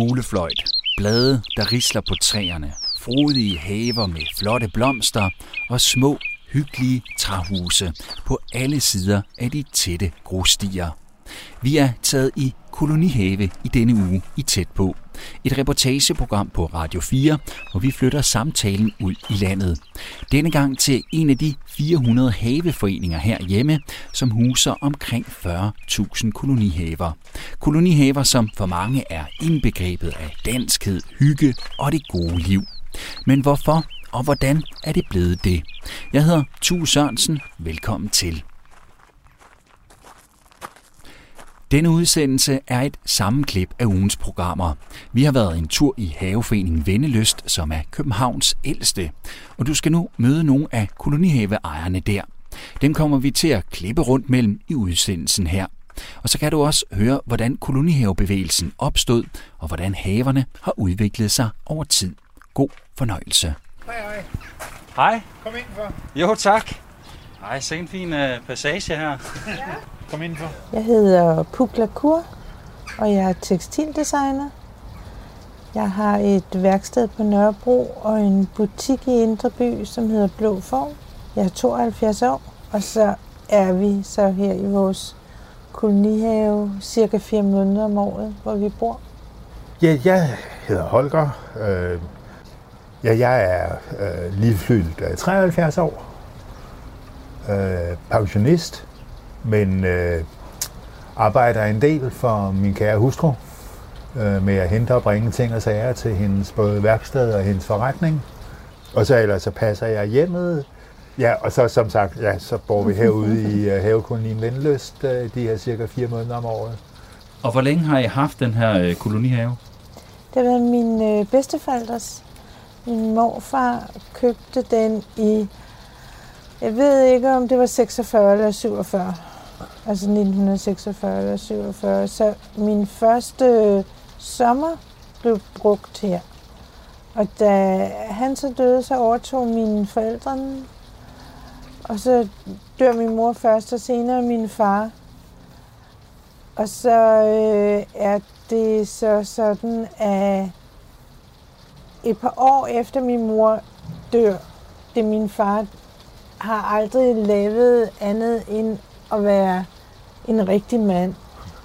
fuglefløjt, blade, der risler på træerne, frodige haver med flotte blomster og små, hyggelige træhuse på alle sider af de tætte grusstier. Vi er taget i kolonihave i denne uge i Tæt på. Et reportageprogram på Radio 4, hvor vi flytter samtalen ud i landet. Denne gang til en af de 400 haveforeninger herhjemme, som huser omkring 40.000 kolonihaver. Kolonihaver, som for mange er indbegrebet af danskhed, hygge og det gode liv. Men hvorfor og hvordan er det blevet det? Jeg hedder Tue Sørensen. Velkommen til. Denne udsendelse er et sammenklip af ugens programmer. Vi har været en tur i Haveforeningen Venneløst, som er Københavns ældste. Og du skal nu møde nogle af kolonihaveejerne der. Dem kommer vi til at klippe rundt mellem i udsendelsen her. Og så kan du også høre, hvordan kolonihavebevægelsen opstod, og hvordan haverne har udviklet sig over tid. God fornøjelse. Hej, hej. Hej. Kom indenfor. Jo, tak. Ej, se en fin uh, passage her. Kom indenfor. Jeg hedder Pukla Kur, og jeg er tekstildesigner. Jeg har et værksted på Nørrebro og en butik i Indre By, som hedder Blå Form. Jeg er 72 år, og så er vi så her i vores kolonihave cirka 4 måneder om året, hvor vi bor. Ja, jeg hedder Holger. Øh, ja, jeg er øh, lige fyldt øh, 73 år. Øh, pensionist, men øh, arbejder en del for min kære hustru øh, med at hente og bringe ting og sager til hendes både værksted og hendes forretning. Og så ellers så passer jeg hjemmet. Ja, og så som sagt, ja, så bor vi herude i uh, havekolonien Vendløst uh, de her cirka fire måneder om året. Og hvor længe har I haft den her øh, kolonihave? Det var min øh, bedsteforældres. Min morfar købte den i, jeg ved ikke om det var 46 eller 47. Altså 1946 eller 47. Så min første sommer blev brugt her. Og da han så døde, så overtog mine forældre. Og så dør min mor først, og senere min far. Og så øh, er det så sådan, at et par år efter min mor dør, det min far har aldrig lavet andet end at være en rigtig mand.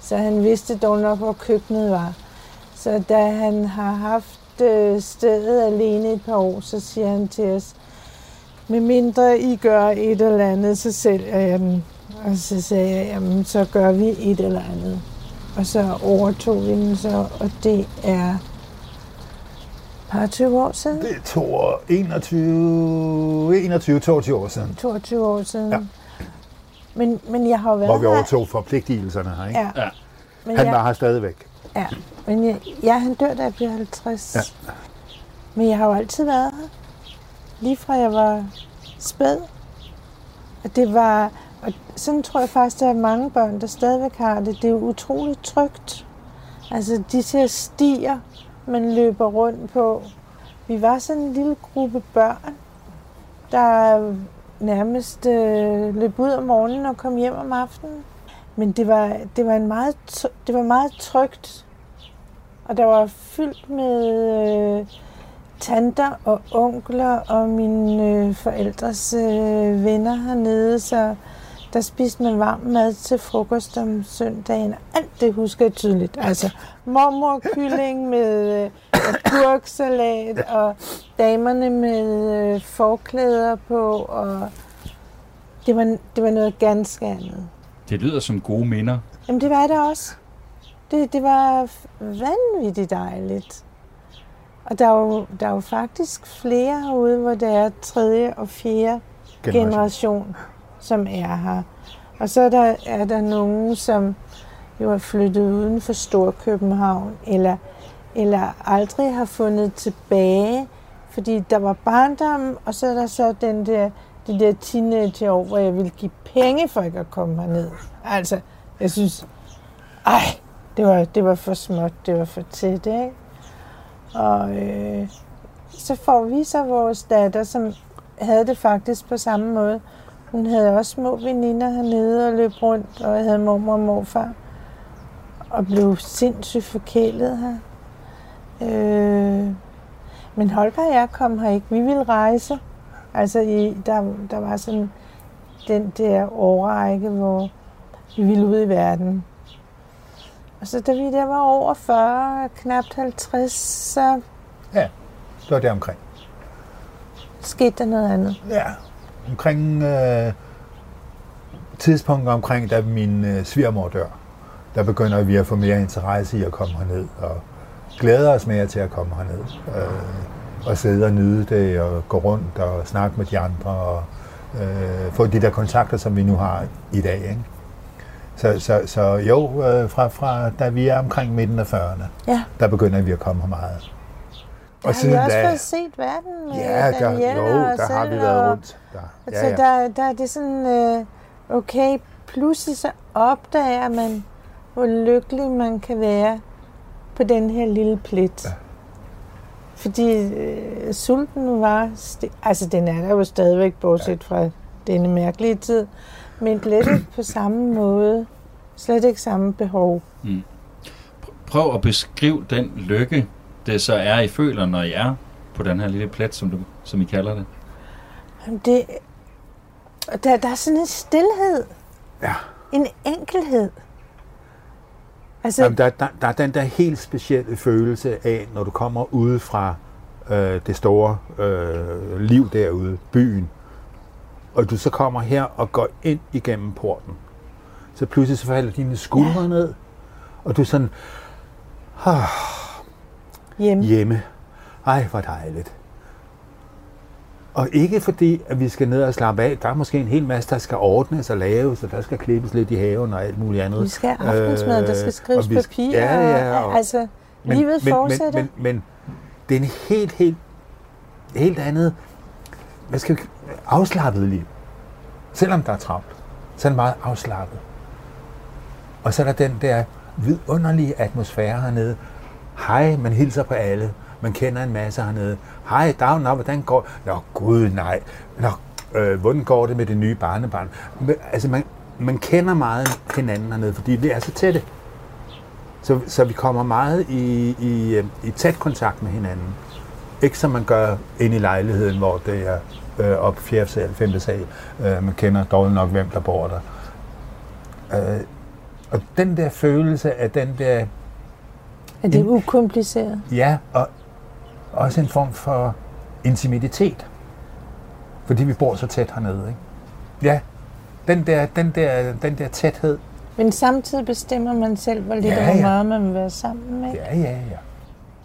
Så han vidste dog nok, hvor køkkenet var. Så da han har haft øh, stedet alene et par år, så siger han til os, med mindre I gør et eller andet, så sælger jeg den. Og så sagde jeg, jamen så gør vi et eller andet. Og så overtog vi den så, og det er par 20 år siden. Det er to, 21, 21, 22 år siden, 22 år siden. Ja. Men, men jeg har jo været hvor vi her. overtog forpligtelserne her. Ikke? Ja. Ja. Men Han jeg, var her stadigvæk. Ja, men jeg, ja, han dør, da jeg bliver 50. Ja. Men jeg har jo altid været her. Lige fra jeg var spæd. Og det var, og sådan tror jeg faktisk, der er mange børn, der stadigvæk har det. Det er jo utroligt trygt. Altså de her stier, man løber rundt på. Vi var sådan en lille gruppe børn, der nærmest øh, løb ud om morgenen og kom hjem om aftenen. Men det var, det var, en meget, det var meget trygt. Og der var fyldt med øh, tanter og onkler og mine øh, forældres øh, venner hernede, så der spiste man varm mad til frokost om søndagen. Alt det husker jeg tydeligt. Altså mormorkylling med øh, agurksalat og damerne med øh, forklæder på. Og det, var, det var noget ganske andet. Det lyder som gode minder. Jamen det var det også. Det, det var vanvittigt dejligt. Og der er, jo, der er jo faktisk flere herude, hvor det er tredje og fjerde generation, generation som er her. Og så er der, er der nogen, som jo er flyttet uden for Storkøbenhavn, eller, eller aldrig har fundet tilbage, fordi der var barndom, og så er der så den der, de der teenageår, hvor jeg ville give penge for ikke at komme herned. Altså, jeg synes, ej, det var, det var for småt, det var for tæt, ikke? Og øh, så får vi så vores datter, som havde det faktisk på samme måde. Hun havde også små veninder hernede og løb rundt, og jeg havde mormor og morfar. Og blev sindssygt forkælet her. Øh, men Holger og jeg kom her ikke. Vi ville rejse. Altså, i, der, der var sådan den der årrække, hvor vi ville ud i verden. Og så da vi der var over 40, knapt 50, så Ja, det var der omkring. skete der noget andet. Ja, omkring øh, tidspunktet omkring, da min øh, svigermor dør, der begynder vi at få mere interesse i at komme herned, og glæder os mere til at komme herned. Øh, og sidde og nyde det, og gå rundt og snakke med de andre, og øh, få de der kontakter, som vi nu har i dag. Ikke? Så, så, så jo, øh, fra, fra da vi er omkring midten af 40'erne, Ja, der begynder vi at komme her meget. Der har vi også fået set verden med ja, der, Danielle jo, og der har vi været og- rundt. Der. Altså, der, der er det sådan, øh, okay, pludselig så opdager man, hvor lykkelig man kan være på den her lille plet. Ja. Fordi øh, sulten var, sti- altså den er der jo stadigvæk, bortset fra denne mærkelige tid, men slet ikke på samme måde, slet ikke samme behov. Prøv at beskrive den lykke, det så er, I føler, når I er på den her lille plet, som, du, som I kalder det. Jamen, Det, og der, der er sådan en stillhed, Ja. en enkelhed. Altså, Jamen, der, der, der er den der helt specielle følelse af, når du kommer ude fra øh, det store øh, liv derude, byen, og du så kommer her og går ind igennem porten. Så pludselig så falder dine skuldre ja. ned, og du er sådan, ah, hjemme. hjemme. Ej, hvor dejligt. Og ikke fordi, at vi skal ned og slappe af. Der er måske en hel masse, der skal ordnes og laves, og der skal klippes lidt i haven og alt muligt andet. Vi skal have aftensmad, der skal skrives og vi papir. Ja, ja. og, Og, altså, livet men, fortsætter. Men, men, men det er en helt, helt, helt andet, hvad skal vi, afslappet liv. Selvom der er travlt, så er det meget afslappet. Og så er der den der vidunderlige atmosfære hernede. Hej, man hilser på alle. Man kender en masse hernede. Hej, dag, nå, hvordan går Nå, gud, nej. Nå, øh, hvordan går det med det nye barnebarn? Men, altså, man, man kender meget hinanden hernede, fordi vi er så tætte. Så, så vi kommer meget i, i, øh, i tæt kontakt med hinanden. Ikke som man gør ind i lejligheden, hvor det er øh, op 4. sal, 5. sal. Øh, man kender dårligt nok, hvem der bor der. Øh, og den der følelse af den der, er det ukompliceret? ja, og også en form for intimitet. Fordi vi bor så tæt hernede, ikke? Ja, den der, den der, den der tæthed. Men samtidig bestemmer man selv, hvor lidt Ja, og hvor ja. meget man vil være sammen med. Ja, ja, ja.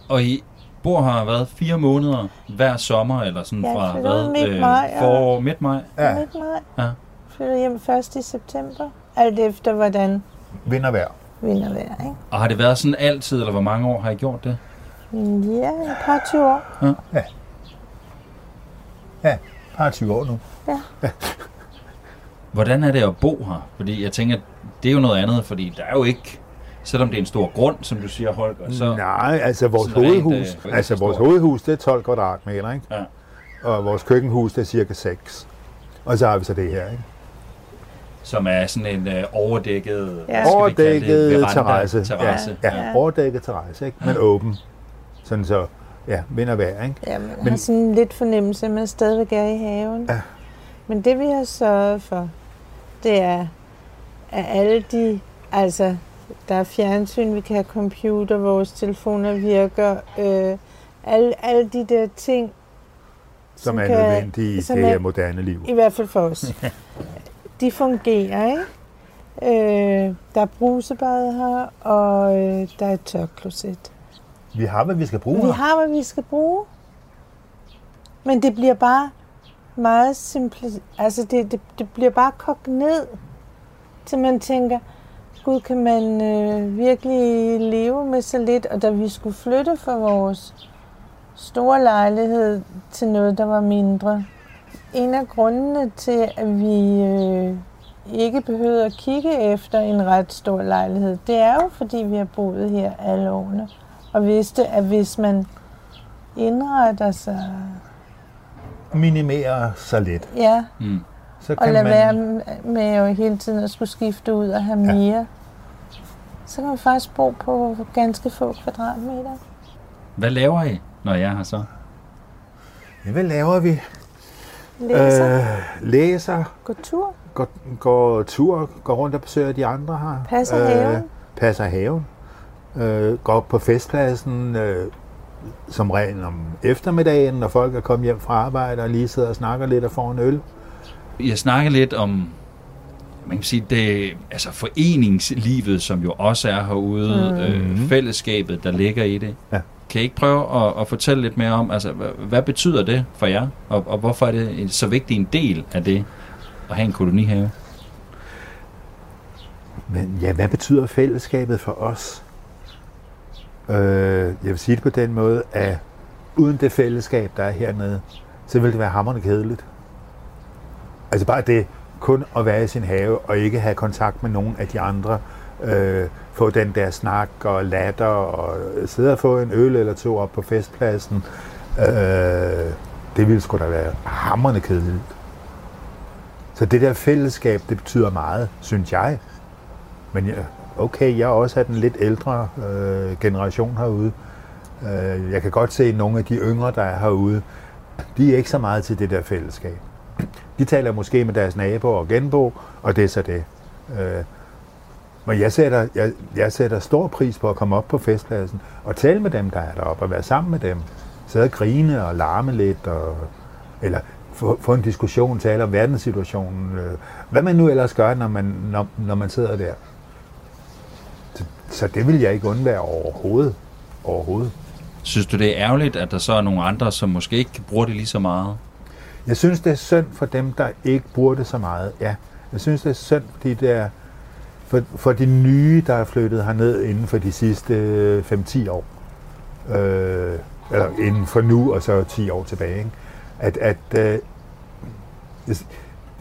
Og I bor her været fire måneder hver sommer, eller sådan Ja, fra flyttede hvad? midt maj, og- for midt maj. ja. Midt maj. Ja. Flytter hjem først i september. Alt efter, hvordan Vind vejr. Vinder vejr, ikke? Og har det været sådan altid, eller hvor mange år har I gjort det? Ja, et par 20 år. Ja, par 20 år nu. Hvordan er det at bo her? Fordi jeg tænker, det er jo noget andet, fordi der er jo ikke, selvom det er en stor grund, som du siger, Holger, så... Nej, altså vores sådan rent, hovedhus, øh, altså vores hovedhus, det er 12 kvadratmeter, ikke? Ja. Og vores køkkenhus, det er cirka 6. Og så har vi så det her, ikke? Som er sådan en øh, overdækket... Ja. Overdækket det? Terrasse. terrasse. Ja, Ja. ja. overdækket terrasse, ikke? Men åben. Sådan så, ja, vind og vejr, ikke? Ja, man Men- har sådan lidt fornemmelse, at man stadigvæk er i haven. Ja. Men det vi har sørget for, det er, at alle de, altså, der er fjernsyn, vi kan have computer, vores telefoner virker, øh, alle, alle de der ting, Som er kan- nødvendige i som det er- her moderne liv. i hvert fald for os, de fungerer, ikke? Øh, der er brusebad her, og øh, der er et tørkloset. Vi har, hvad vi skal bruge Vi her. har, hvad vi skal bruge. Men det bliver bare meget simpelt. Altså, det, det, det bliver bare kogt ned, til man tænker, gud, kan man øh, virkelig leve med så lidt? Og da vi skulle flytte fra vores store lejlighed til noget, der var mindre, en af grundene til, at vi øh, ikke behøvede at kigge efter en ret stor lejlighed, det er jo, fordi vi har boet her alle årene og vidste, at hvis man indretter sig, Minimere så lidt. ja, Mm. Så og kan lade man, være med jo hele tiden at skulle skifte ud og have Ja. mere, så kan man faktisk bo på ganske få kvadratmeter. Hvad laver I, når jeg er her så? Ja, hvad laver vi? Læser, øh, Øh, læser, går tur, går, går tur, går rundt og besøger de andre her. passer haven. Passer haven. Øh, går på festpladsen, øh, som regel om eftermiddagen, når folk er kommet hjem fra arbejde og lige sidder og snakker lidt og får en øl. Jeg snakker lidt om man kan sige, det, altså foreningslivet, som jo også er herude, mm. øh, fællesskabet, der ligger i det. Ja. Kan I ikke prøve at, at fortælle lidt mere om, altså, hvad, hvad betyder det for jer, og, og hvorfor er det en så vigtig en del af det at have en kolonihave? Men ja, hvad betyder fællesskabet for os? Øh, jeg vil sige det på den måde, at uden det fællesskab, der er hernede, så ville det være hammerende kedeligt. Altså bare det kun at være i sin have og ikke have kontakt med nogen af de andre. Øh, få den der snak og latter og sidde og få en øl eller to op på festpladsen. Øh, det ville sgu da være hammerende kedeligt. Så det der fællesskab, det betyder meget, synes jeg. Men okay, jeg er også af den lidt ældre øh, generation herude. Øh, jeg kan godt se, at nogle af de yngre, der er herude, de er ikke så meget til det der fællesskab. De taler måske med deres naboer og genbo, og det er så det. Øh, men jeg sætter, jeg, jeg sætter stor pris på at komme op på festpladsen og tale med dem, der er deroppe, og være sammen med dem. Sidde og grine og larme lidt, og, eller få, få en diskussion, tale om verdenssituationen. Øh, hvad man nu ellers gør, når man, når, når man sidder der. Så, så det vil jeg ikke undvære overhovedet. Overhovedet. Synes du, det er ærgerligt, at der så er nogle andre, som måske ikke bruger det lige så meget? Jeg synes, det er synd for dem, der ikke bruger det så meget. Ja, jeg synes, det er synd, fordi det er for, for de nye, der er flyttet herned inden for de sidste øh, 5-10 år. Øh, eller inden for nu, og så 10 år tilbage. Ikke? At, at øh, jeg,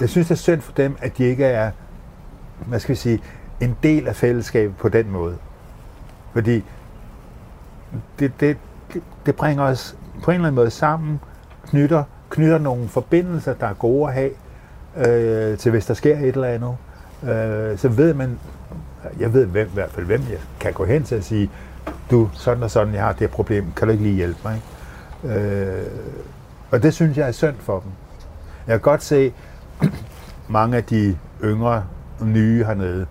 jeg synes, det er synd for dem, at de ikke er, hvad skal vi sige, en del af fællesskabet på den måde. Fordi det, det, det, det bringer os på en eller anden måde sammen, knytter, knytter nogle forbindelser, der er gode at have, øh, til hvis der sker et eller andet. Øh, så ved man, jeg ved hvem, i hvert fald hvem jeg kan gå hen til at sige, du, sådan og sådan, jeg har det her problem, kan du ikke lige hjælpe mig? Øh, og det synes jeg er synd for dem. Jeg kan godt se, mange af de yngre, nye hernede,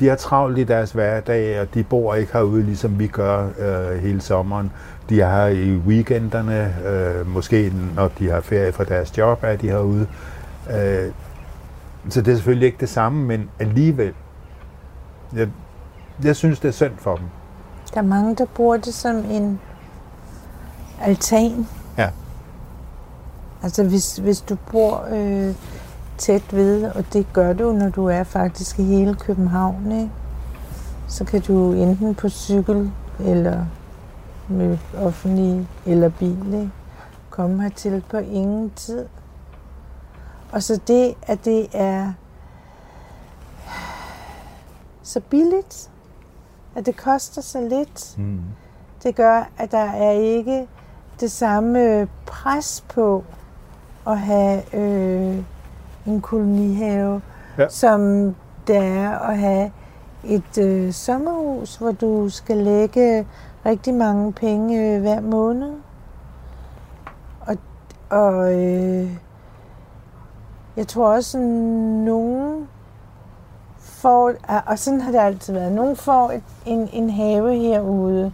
de har travlt i deres hverdag, og de bor ikke herude, ligesom vi gør øh, hele sommeren. De er her i weekenderne, øh, måske når de har ferie fra deres job, er de herude. Øh, så det er selvfølgelig ikke det samme, men alligevel. Jeg, jeg synes, det er synd for dem. Der er mange, der bruger det som en altan. Ja. Altså hvis, hvis du bor øh, tæt ved, og det gør du, når du er faktisk i hele København, ikke? så kan du enten på cykel eller med offentlig eller bil ikke? komme hertil på ingen tid. Og så det, at det er så billigt, at det koster så lidt, Mm. det gør, at der er ikke det samme pres på at have øh, en kolonihave, Ja. som det er at have et øh, sommerhus, hvor du skal lægge rigtig mange penge øh, hver måned. Og, og øh, jeg tror også, at nogen får, og sådan har det altid været, nogen får et, en, en have herude,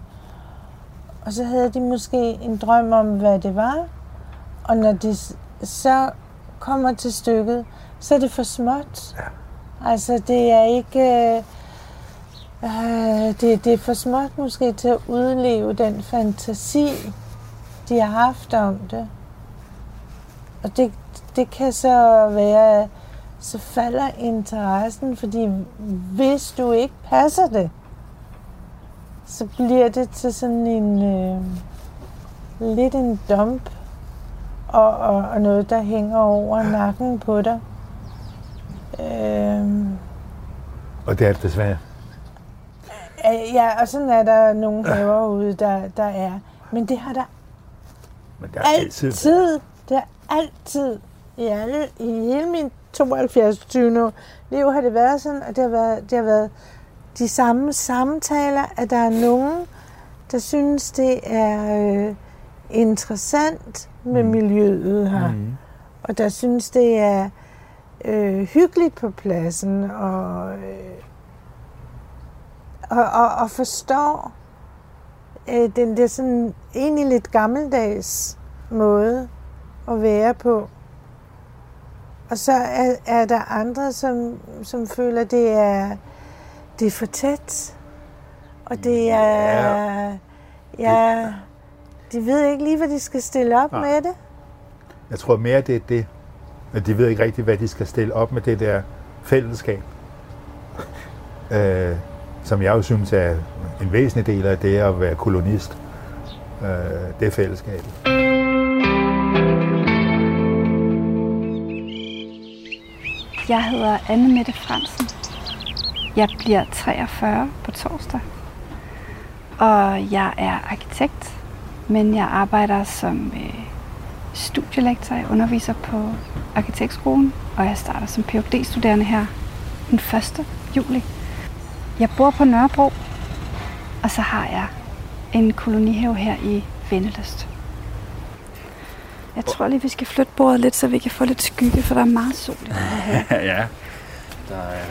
og så havde de måske en drøm om, hvad det var, og når de s- så kommer til stykket, så er det for småt. Ja. Altså, det er ikke... Øh, øh, det, det er for småt måske til at udleve den fantasi, de har haft om det. Og det, det kan så være, så falder interessen, fordi hvis du ikke passer det, så bliver det til sådan en øh, lidt en dump og, og, og noget, der hænger over nakken på dig. Øh, Og det er det desværre. Øh, Ja, og sådan er der nogle haver ude, der, der er. Men det har der Men det er altid. altid, det har altid, i, alle, i hele min 72 20 år liv har det været sådan, og det har været, det har været de samme samtaler, at der er nogen, der synes, det er øh, interessant med Mm. miljøet her. Mm. Og der synes, det er øh, hyggeligt på pladsen, og, øh, og, og, og forstår øh, den der sådan egentlig lidt gammeldags måde at være på. Og så er, er der andre, som, som føler, det er, det er for tæt. Og det er... Ja, de ved ikke lige, hvad de skal stille op Nej. med det. Jeg tror mere, det er det. At de ved ikke rigtigt, hvad de skal stille op med det der fællesskab. øh, som jeg jo synes er en væsentlig del af det at være kolonist. Øh, det er fællesskabet. Jeg hedder Anne Mette Fransen. Jeg bliver 43 på torsdag. Og jeg er arkitekt, men jeg arbejder som øh, studielektor. Jeg underviser på arkitektskolen, og jeg starter som phd studerende her den 1. juli. Jeg bor på Nørrebro, og så har jeg en kolonihave her i Venneløst. Jeg tror lige, vi skal flytte bordet lidt, så vi kan få lidt skygge, for der er meget sol i her ja, der er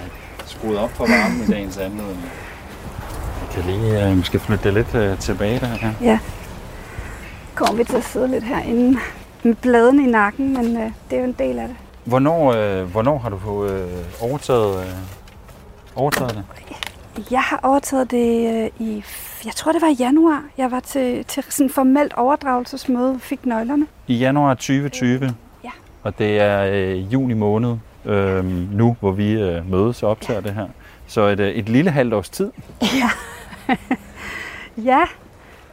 skruet op for varmen i dagens anledning. Jeg kan lige øh, måske flytte det lidt øh, tilbage der. Ja. Ja. Kommer vi til at sidde lidt herinde med bladene i nakken, men øh, det er jo en del af det. Hvornår, øh, hvornår har du øh, overtaget, øh, overtaget det? Jeg har overtaget det øh, i, jeg tror det var i januar. Jeg var til, til sådan formelt overdragelsesmøde, fik nøglerne. I januar 2020. Ja. Og det er øh, juni måned øh, nu, hvor vi øh, mødes og optager det her. Så et, øh, et lille halvt års tid. Ja. ja.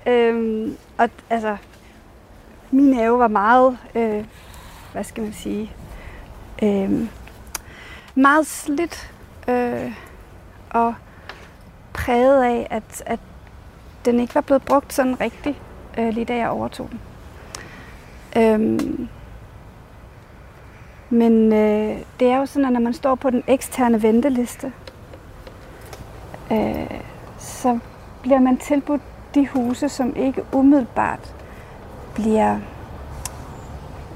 Øhm, og altså, min have var meget, øh, hvad skal man sige, øh, meget slidt øh, og præget af, at, at den ikke var blevet brugt sådan rigtigt, øh, lige da jeg overtog den. Øhm, men øh, det er jo sådan, at når man står på den eksterne venteliste, øh, så bliver man tilbudt de huse, som ikke umiddelbart bliver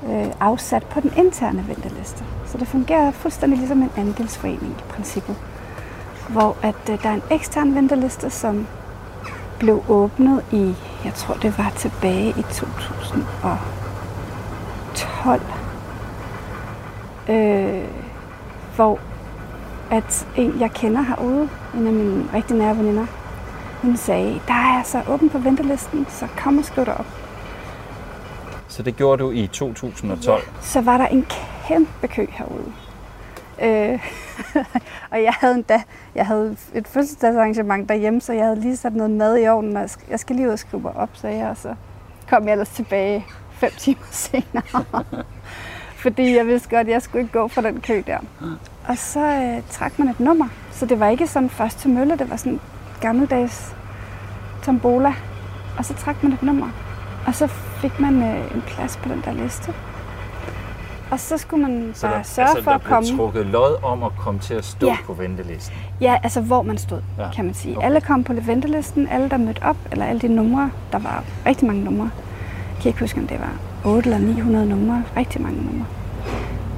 øh, afsat på den interne venteliste. Så det fungerer fuldstændig ligesom en andelsforening i princippet. Hvor at øh, der er en ekstern venteliste, som blev åbnet i, jeg tror det var tilbage i 2012. Øh, hvor at en, jeg kender herude, en af mine rigtig nære veninder, hun sagde, der er altså åben på ventelisten, så kom og skriv dig op. Så det gjorde du i 2012. Så var der en kæmpe kø herude. Øh, og jeg havde endda, jeg havde et fødselsdagsarrangement derhjemme, så jeg havde lige sat noget mad i ovnen, og jeg skal, lige ud og skrive mig op, sagde jeg, og så kom jeg ellers tilbage fem timer senere. Fordi jeg vidste godt, at jeg skulle ikke gå for den kø der. Og så øh, trak man et nummer, så det var ikke sådan først til mølle, det var sådan gammeldags tombola. Og så trak man et nummer, og så fik man øh, en plads på den der liste. Og så skulle man Så bare der, sørge altså, for der at komme. trukket lod om at komme til at stå Ja. på ventelisten. Ja, altså hvor man stod, Ja, kan man sige. Okay. Alle kom på ventelisten, alle der mødte op, eller alle de numre, der var rigtig mange numre. Jeg kan ikke huske, om det var 8 eller 900 numre, rigtig mange numre.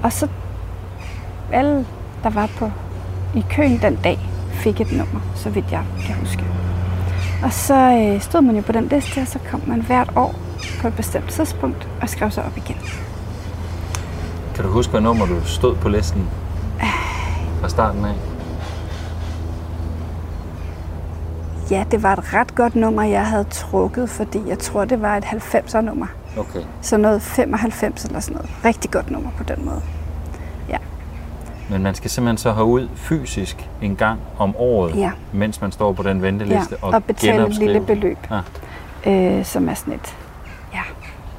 Og så alle, der var på i køen den dag, fik et nummer, så vidt jeg kan huske. Og så øh, stod man jo på den liste, og så kom man hvert år på et bestemt tidspunkt og skrev sig op igen. Kan du huske, hvad nummer du stod på listen fra starten af? Ja, det var et ret godt nummer, jeg havde trukket, fordi jeg tror, det var et 90'er nummer. Okay. Så noget 95 eller sådan noget. Rigtig godt nummer på den måde. Men man skal simpelthen så herud fysisk en gang om året, Ja. mens man står på den Ja, venteliste og betale et lille beløb, Ja. øh, som er sådan et, ja,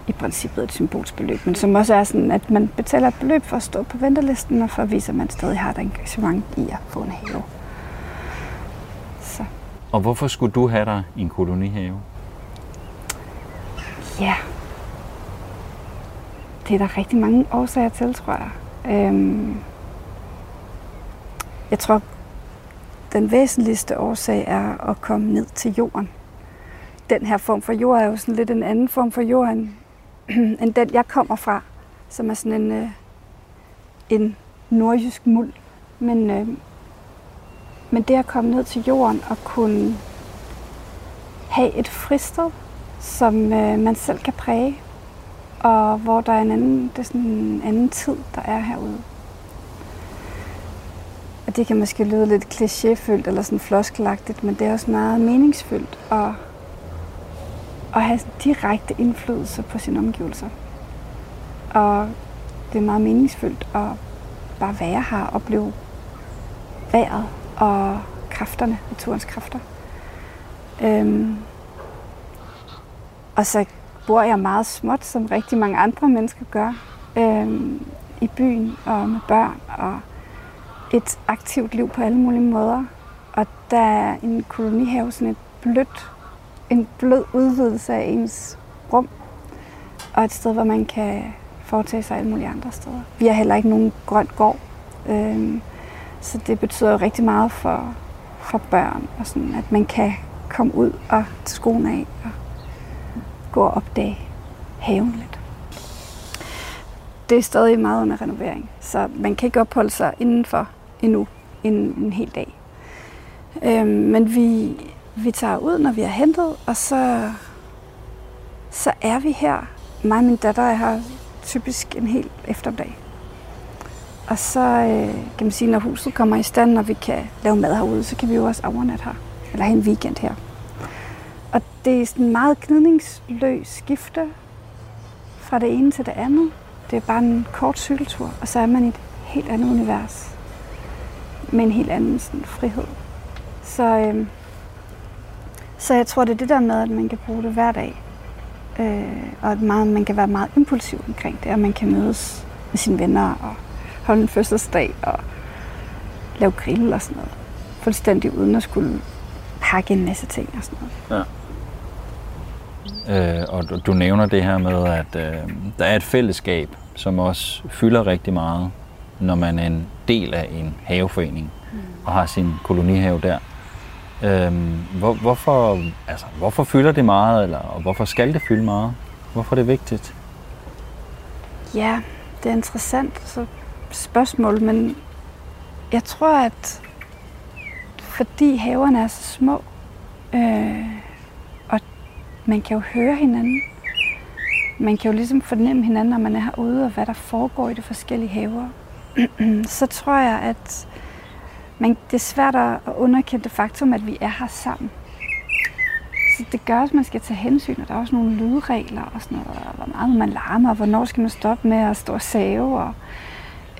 i princippet et symbolsk beløb, men som også er sådan, at man betaler et beløb for at stå på ventelisten, og for at vise, at man stadig har et engagement i at få en have. Så Og hvorfor skulle du have dig en kolonihave? ja, det er der rigtig mange årsager til, tror jeg. Øhm, jeg tror, den væsentligste årsag er at komme ned til jorden. den her form for jord er jo sådan lidt en anden form for jord, end, end den, jeg kommer fra, som er sådan en, øh, en nordjysk muld. Men, øh, men det at komme ned til jorden og kunne have et fristed, som øh, man selv kan præge, og hvor der er en anden, det er sådan en anden tid, der er herude. Og det kan måske lyde lidt klichéfyldt eller sådan floskelagtigt, men det er også meget meningsfyldt og at have direkte indflydelse på sine omgivelser. Og det er meget meningsfuldt at bare være her og opleve vejret og kræfterne, naturens kræfter. Øhm, og så bor jeg meget småt, som rigtig mange andre mennesker gør, øhm, i byen og med børn og et aktivt liv på alle mulige måder. Og der er en kolonihave sådan et blødt, en blød udvidelse af ens rum, og et sted, hvor man kan foretage sig alle mulige andre steder. Vi har heller ikke nogen grøn gård, øhm, så det betyder jo rigtig meget for, for børn, og sådan, at man kan komme ud og til skoen af og gå og opdage haven lidt. Det er stadig meget under renovering, så man kan ikke opholde sig indenfor endnu en, en hel dag. Øhm, men vi, vi tager ud, når vi har hentet, og så, så er vi her. Mig og min datter er her typisk en hel eftermiddag. Og så øh, kan man sige, når huset kommer i stand, og vi kan lave mad herude, så kan vi jo også overnatte her. Eller have en weekend her. Og det er sådan en meget gnidningsløs skifte fra det ene til det andet. Det er bare en kort cykeltur, og så er man i et helt andet univers. Med en helt anden sådan, frihed. Så, øh, så jeg tror, det er det der med, at man kan bruge det hver dag. Øh, og at meget, man kan være meget impulsiv omkring det, og man kan mødes med sine venner og holde en fødselsdag og lave grill og sådan noget. Fuldstændig uden at skulle pakke en masse ting og sådan noget. Ja. Øh, og du, du nævner det her med, at øh, der er et fællesskab, som også fylder rigtig meget, når man er en del af en haveforening mm. og har sin kolonihave der. Øhm, hvor, hvorfor, altså, hvorfor fylder det meget, eller og hvorfor skal det fylde meget? Hvorfor er det vigtigt? Ja, det er interessant så spørgsmål, men jeg tror, at fordi haverne er så små, øh, og man kan jo høre hinanden, man kan jo ligesom fornemme hinanden, når man er herude, og hvad der foregår i de forskellige haver, så tror jeg, at men det er svært at underkende det faktum, at vi er her sammen. Så det gør, at man skal tage hensyn, og der er også nogle lydregler og sådan noget, og hvor meget man larmer, og hvornår skal man stoppe med at stå og save, og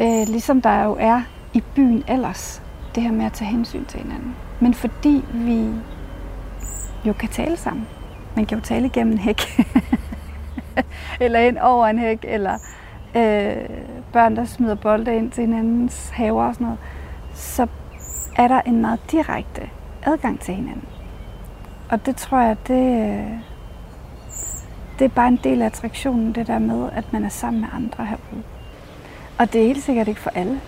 øh, ligesom der jo er i byen ellers, det her med at tage hensyn til hinanden. Men fordi vi jo kan tale sammen. Man kan jo tale gennem en hæk. eller ind over en hæk, eller øh, børn, der smider bolde ind til hinandens haver og sådan noget. Så er der en meget direkte adgang til hinanden. Og det tror jeg, det, øh, det er bare en del af attraktionen, det der med, at man er sammen med andre herude. Og det er helt sikkert ikke for alle.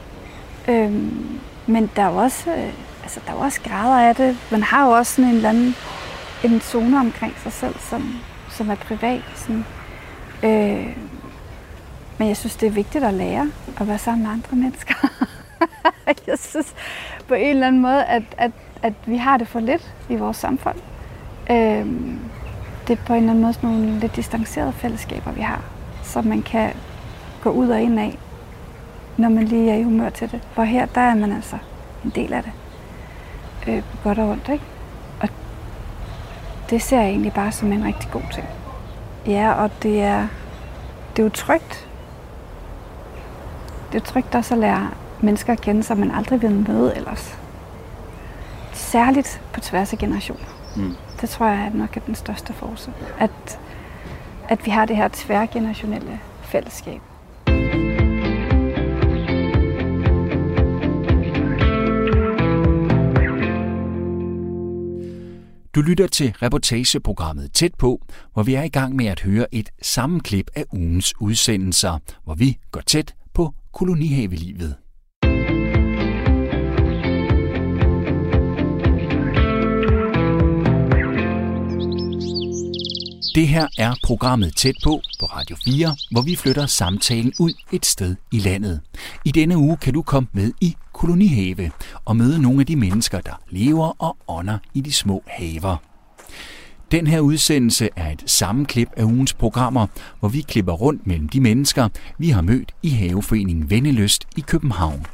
Øhm, men der er jo også, øh, altså, der er også grader af det. Man har jo også sådan en eller anden en zone omkring sig selv, som, som er privat. Sådan. Øh, men jeg synes, det er vigtigt at lære at være sammen med andre mennesker. jeg synes på en eller anden måde, at, at, at vi har det for lidt i vores samfund. Øhm, det er på en eller anden måde sådan nogle lidt distancerede fællesskaber, vi har, som man kan gå ud og ind af, når man lige er i humør til det. For her, der er man altså en del af det. Øh, på godt og ondt, ikke? Og det ser jeg egentlig bare som en rigtig god ting. Ja, og det er, det er jo trygt. Det er trygt også at lære mennesker at kende, som man aldrig vil møde ellers. Særligt på tværs af generationer. Mm. Det tror jeg er nok er den største force. At, at vi har det her tværgenerationelle fællesskab. Du lytter til reportageprogrammet Tæt på, hvor vi er i gang med at høre et sammenklip af ugens udsendelser, hvor vi går tæt på kolonihavelivet. Det her er programmet Tæt på på Radio 4, hvor vi flytter samtalen ud et sted i landet. I denne uge kan du komme med i Kolonihave og møde nogle af de mennesker, der lever og ånder i de små haver. Den her udsendelse er et sammenklip af ugens programmer, hvor vi klipper rundt mellem de mennesker, vi har mødt i Haveforeningen Venneløst i København.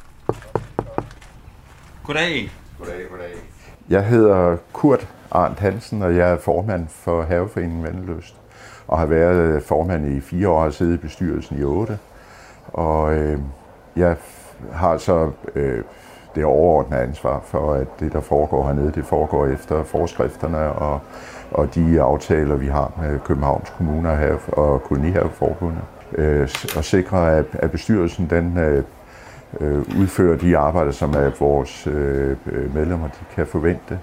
Goddag. Goddag, goddag. Jeg hedder Kurt Arndt Hansen, og jeg er formand for Haveforeningen Vandløst. Og har været øh, formand i fire år, og siddet i bestyrelsen i otte. Og øh, jeg har så øh, det overordnede ansvar for, at det, der foregår hernede, det foregår efter forskrifterne og, og de aftaler, vi har med Københavns Kommune og Kolonihaveforbundet. Øh, og sikre, at, at bestyrelsen den, øh, øh, udfører de arbejder, som er vores øh, medlemmer de kan forvente.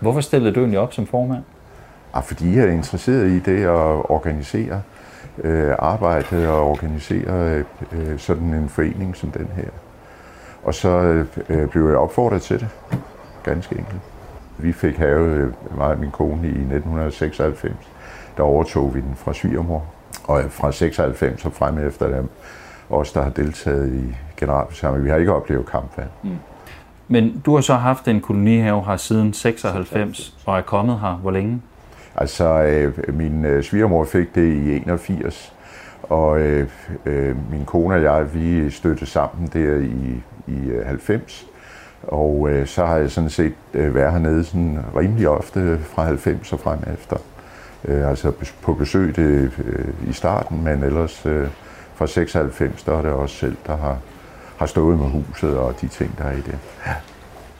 Hvorfor stillede du egentlig op som formand? Ah, fordi jeg er interesseret i det at organisere øh, arbejdet og organisere øh, sådan en forening som den her. Og så øh, blev jeg opfordret til det, ganske enkelt. Vi fik have mig og min kone i 1996. Der overtog vi den fra svigermor. Og fra 96 og frem efter dem, os der har deltaget i generalforsamlingen, vi har ikke oplevet kampvalg. Mm. Men du har så haft en kolonihave her siden 96 og er kommet her hvor længe? Altså, øh, min øh, svigermor fik det i 81, og øh, øh, min kone og jeg, vi støttede sammen der i, i 90. Øh, og øh, så har jeg sådan set øh, været hernede sådan rimelig ofte fra 90 og frem efter. Øh, altså på besøg det, øh, i starten, men ellers øh, fra 96, der er det også selv, der har har stået med huset og de ting, der er i det. Ja.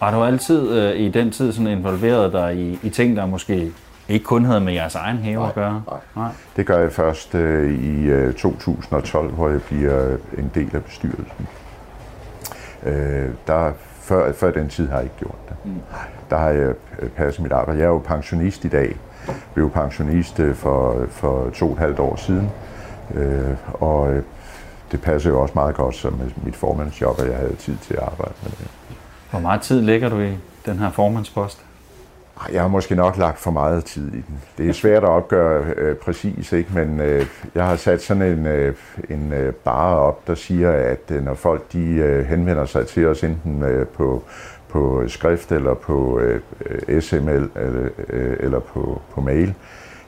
Har du altid øh, i den tid sådan involveret dig i, i ting, der måske ikke kun havde med jeres egen have nej, at gøre? Nej. nej. Det gør jeg først øh, i øh, 2012, hvor jeg bliver en del af bestyrelsen. Øh, der, før, før den tid har jeg ikke gjort det. Mm. Der har jeg øh, passet mit arbejde. Jeg er jo pensionist i dag. Jeg blev pensionist øh, for, for to og et halvt år siden. Øh, og øh, det passer jo også meget godt som mit formandsjob, at jeg havde tid til at arbejde med det. Hvor meget tid lægger du i den her formandspost? Jeg har måske nok lagt for meget tid i den. Det er svært at opgøre øh, præcis, ikke? men øh, jeg har sat sådan en, øh, en øh, bare op, der siger, at øh, når folk de øh, henvender sig til os enten øh, på, på skrift eller på øh, SML eller, øh, eller på, på mail,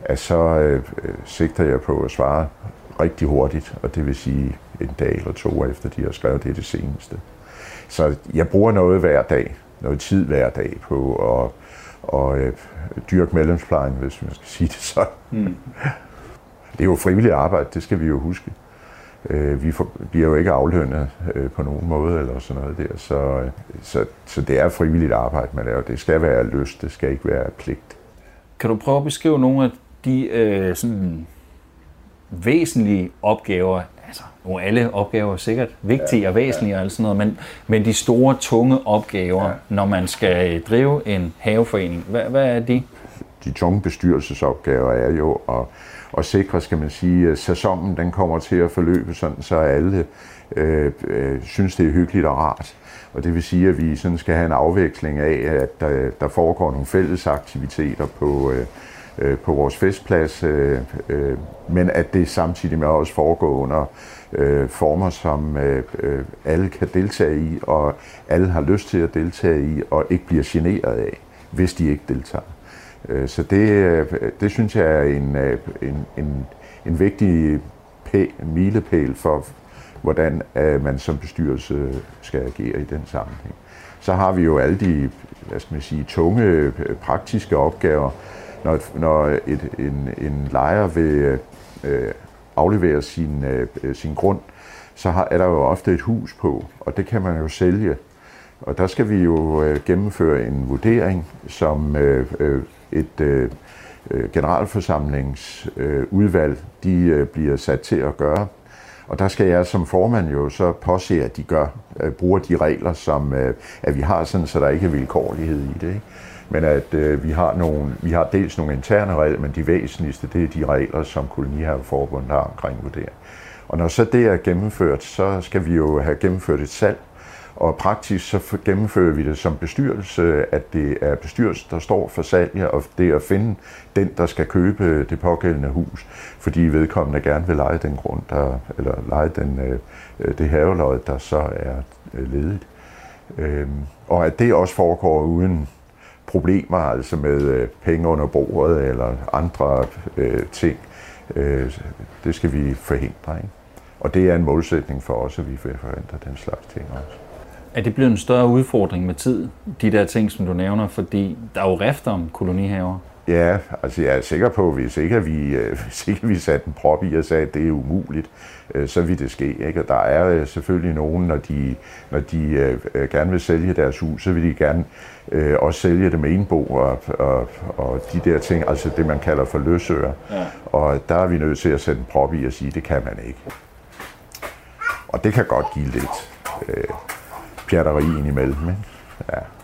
at så øh, sigter jeg på at svare rigtig hurtigt, og det vil sige en dag eller to efter, de har skrevet det, det seneste. Så jeg bruger noget hver dag, noget tid hver dag på at og, øh, dyrke medlemsplejen, hvis man skal sige det sådan. Mm. Det er jo frivilligt arbejde, det skal vi jo huske. Øh, vi får, bliver jo ikke aflønnet øh, på nogen måde eller sådan noget der, så, øh, så, så det er frivilligt arbejde, man laver. Det skal være lyst, det skal ikke være pligt. Kan du prøve at beskrive nogle af de øh, sådan væsentlige opgaver, altså nu er alle opgaver er sikkert vigtige ja, og væsentlige ja. og sådan noget, men, men de store, tunge opgaver, ja. når man skal drive en haveforening, hvad, hvad er de? De tunge bestyrelsesopgaver er jo at, at sikre, skal man sige, at sæsonen den kommer til at forløbe sådan, så alle øh, øh, synes, det er hyggeligt og rart. Og det vil sige, at vi sådan skal have en afveksling af, at der, der foregår nogle fælles aktiviteter på, øh, øh, på vores festplads, øh, øh, men at det samtidig med også foregår under øh, former, som øh, øh, alle kan deltage i, og alle har lyst til at deltage i, og ikke bliver generet af, hvis de ikke deltager. Øh, så det, øh, det synes jeg er en, øh, en, en, en vigtig pæ, milepæl for, hvordan øh, man som bestyrelse skal agere i den sammenhæng. Så har vi jo alle de hvad skal man sige, tunge øh, praktiske opgaver, når, når et, en, en lejer vil øh, aflevere sin, øh, øh, sin grund, så har, er der jo ofte et hus på, og det kan man jo sælge. Og der skal vi jo øh, gennemføre en vurdering, som øh, øh et øh, øh, generalforsamlingsudvalg øh, de øh, bliver sat til at gøre. Og der skal jeg som formand jo så påse, at de gør, øh, bruger de regler, som øh, at vi har sådan, så der ikke er vilkårlighed i det. Ikke? Men at øh, vi, har nogle, vi har dels nogle interne regler, men de væsentligste, det er de regler, som Kolonihaveforbundet har omkring vurdering. Og når så det er gennemført, så skal vi jo have gennemført et salg, Og praktisk så gennemfører vi det som bestyrelse, at det er bestyrelsen, der står for salget, og det er at finde den, der skal købe det pågældende hus, fordi vedkommende gerne vil lege den grund, der, eller lege den, øh, øh, det haveløg, der så er øh, ledigt. Øhm, og at det også foregår uden problemer, altså med øh, penge under bordet eller andre øh, ting, øh, det skal vi forhindre. Ikke? Og det er en målsætning for os, at vi forhindrer den slags ting også. Er det blevet en større udfordring med tid, de der ting, som du nævner? Fordi der er jo rift om kolonihaver. Ja, altså jeg er sikker på, at hvis ikke vi, øh, hvis ikke vi satte en prop i og sagde, at det er umuligt, øh, så vil det ske. Ikke? Og der er øh, selvfølgelig nogen, når de, når de gerne vil sælge deres hus, så vil de gerne også sælge det med enbo og, og, og de der ting, altså det man kalder for løsøger. Ja. Og der er vi nødt til at sætte en prop i og sige, at det kan man ikke. Og det kan godt give lidt øh, pjatteri indimellem. Ikke? Ja.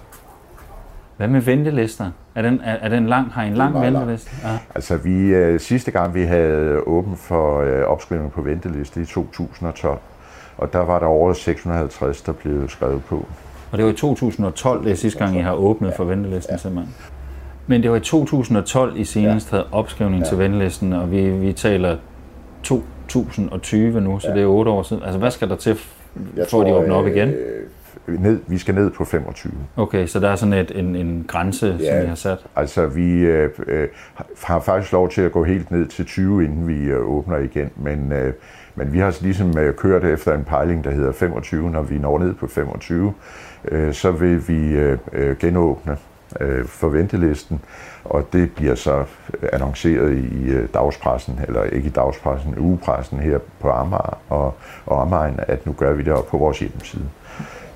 Hvad med ventelister? Er den, er, er den lang? Har I en lang venteliste? Ja. Altså vi, øh, sidste gang vi havde åbent for øh, opskrivning på venteliste i 2012, og der var der over 650, der blev skrevet på. Og det var i 2012, det er sidste gang, I har åbnet for ventelisten ja. simpelthen? Men det var i 2012, I senest ja. havde opskrivning ja. til ventelisten, og vi, vi taler 2020 nu, så ja. det er otte år siden. Altså hvad skal der til, for at de åbner op igen? Øh, ned, vi skal ned på 25. Okay, så der er sådan et, en, en grænse, ja, som I har sat? altså vi øh, øh, har faktisk lov til at gå helt ned til 20, inden vi øh, åbner igen, men, øh, men vi har ligesom øh, kørt efter en pejling, der hedder 25. Når vi når ned på 25, øh, så vil vi øh, øh, genåbne øh, for ventelisten, og det bliver så annonceret i øh, dagspressen, eller ikke i dagspressen, ugepressen her på Amager og, og Amager, at nu gør vi det op på vores hjemmeside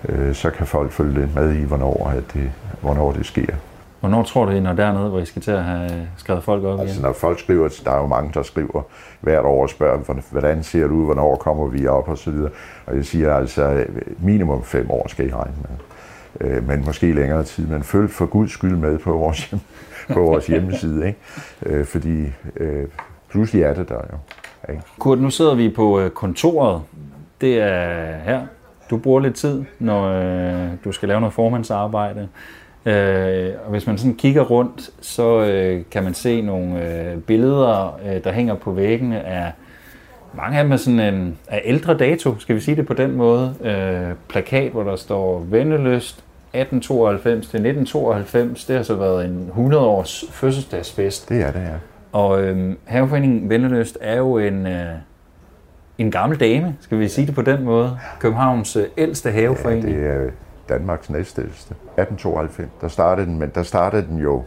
øh, så kan folk følge lidt med i, hvornår, at det, hvornår det sker. Hvornår tror du, I når dernede, hvor I skal til at have skrevet folk op altså, igen? når folk skriver, der er jo mange, der skriver hvert år og spørger, hvordan ser det ud, hvornår kommer vi op og så videre. Og jeg siger altså, minimum fem år skal I regne med. Øh, men måske længere tid. Men følg for guds skyld med på vores, hjem, på vores hjemmeside, ikke? Øh, fordi øh, pludselig er det der jo. Ikke? Kurt, nu sidder vi på øh, kontoret. Det er her du bruger lidt tid, når øh, du skal lave noget formandsarbejde. Øh, og hvis man sådan kigger rundt, så øh, kan man se nogle øh, billeder, øh, der hænger på væggene af mange af dem er sådan en af ældre dato, skal vi sige det på den måde. Øh, plakat, hvor der står Vendeløst 1892 til 1992. Det har så været en 100 års fødselsdagsfest. Det er det, ja. Og øh, Haveforeningen Vendeløst er jo en, øh, en gammel dame, skal vi sige det på den måde. Københavns øh, ældste haveforening. Ja, det er Danmarks næstældste. 1892, der startede den, men der startede den jo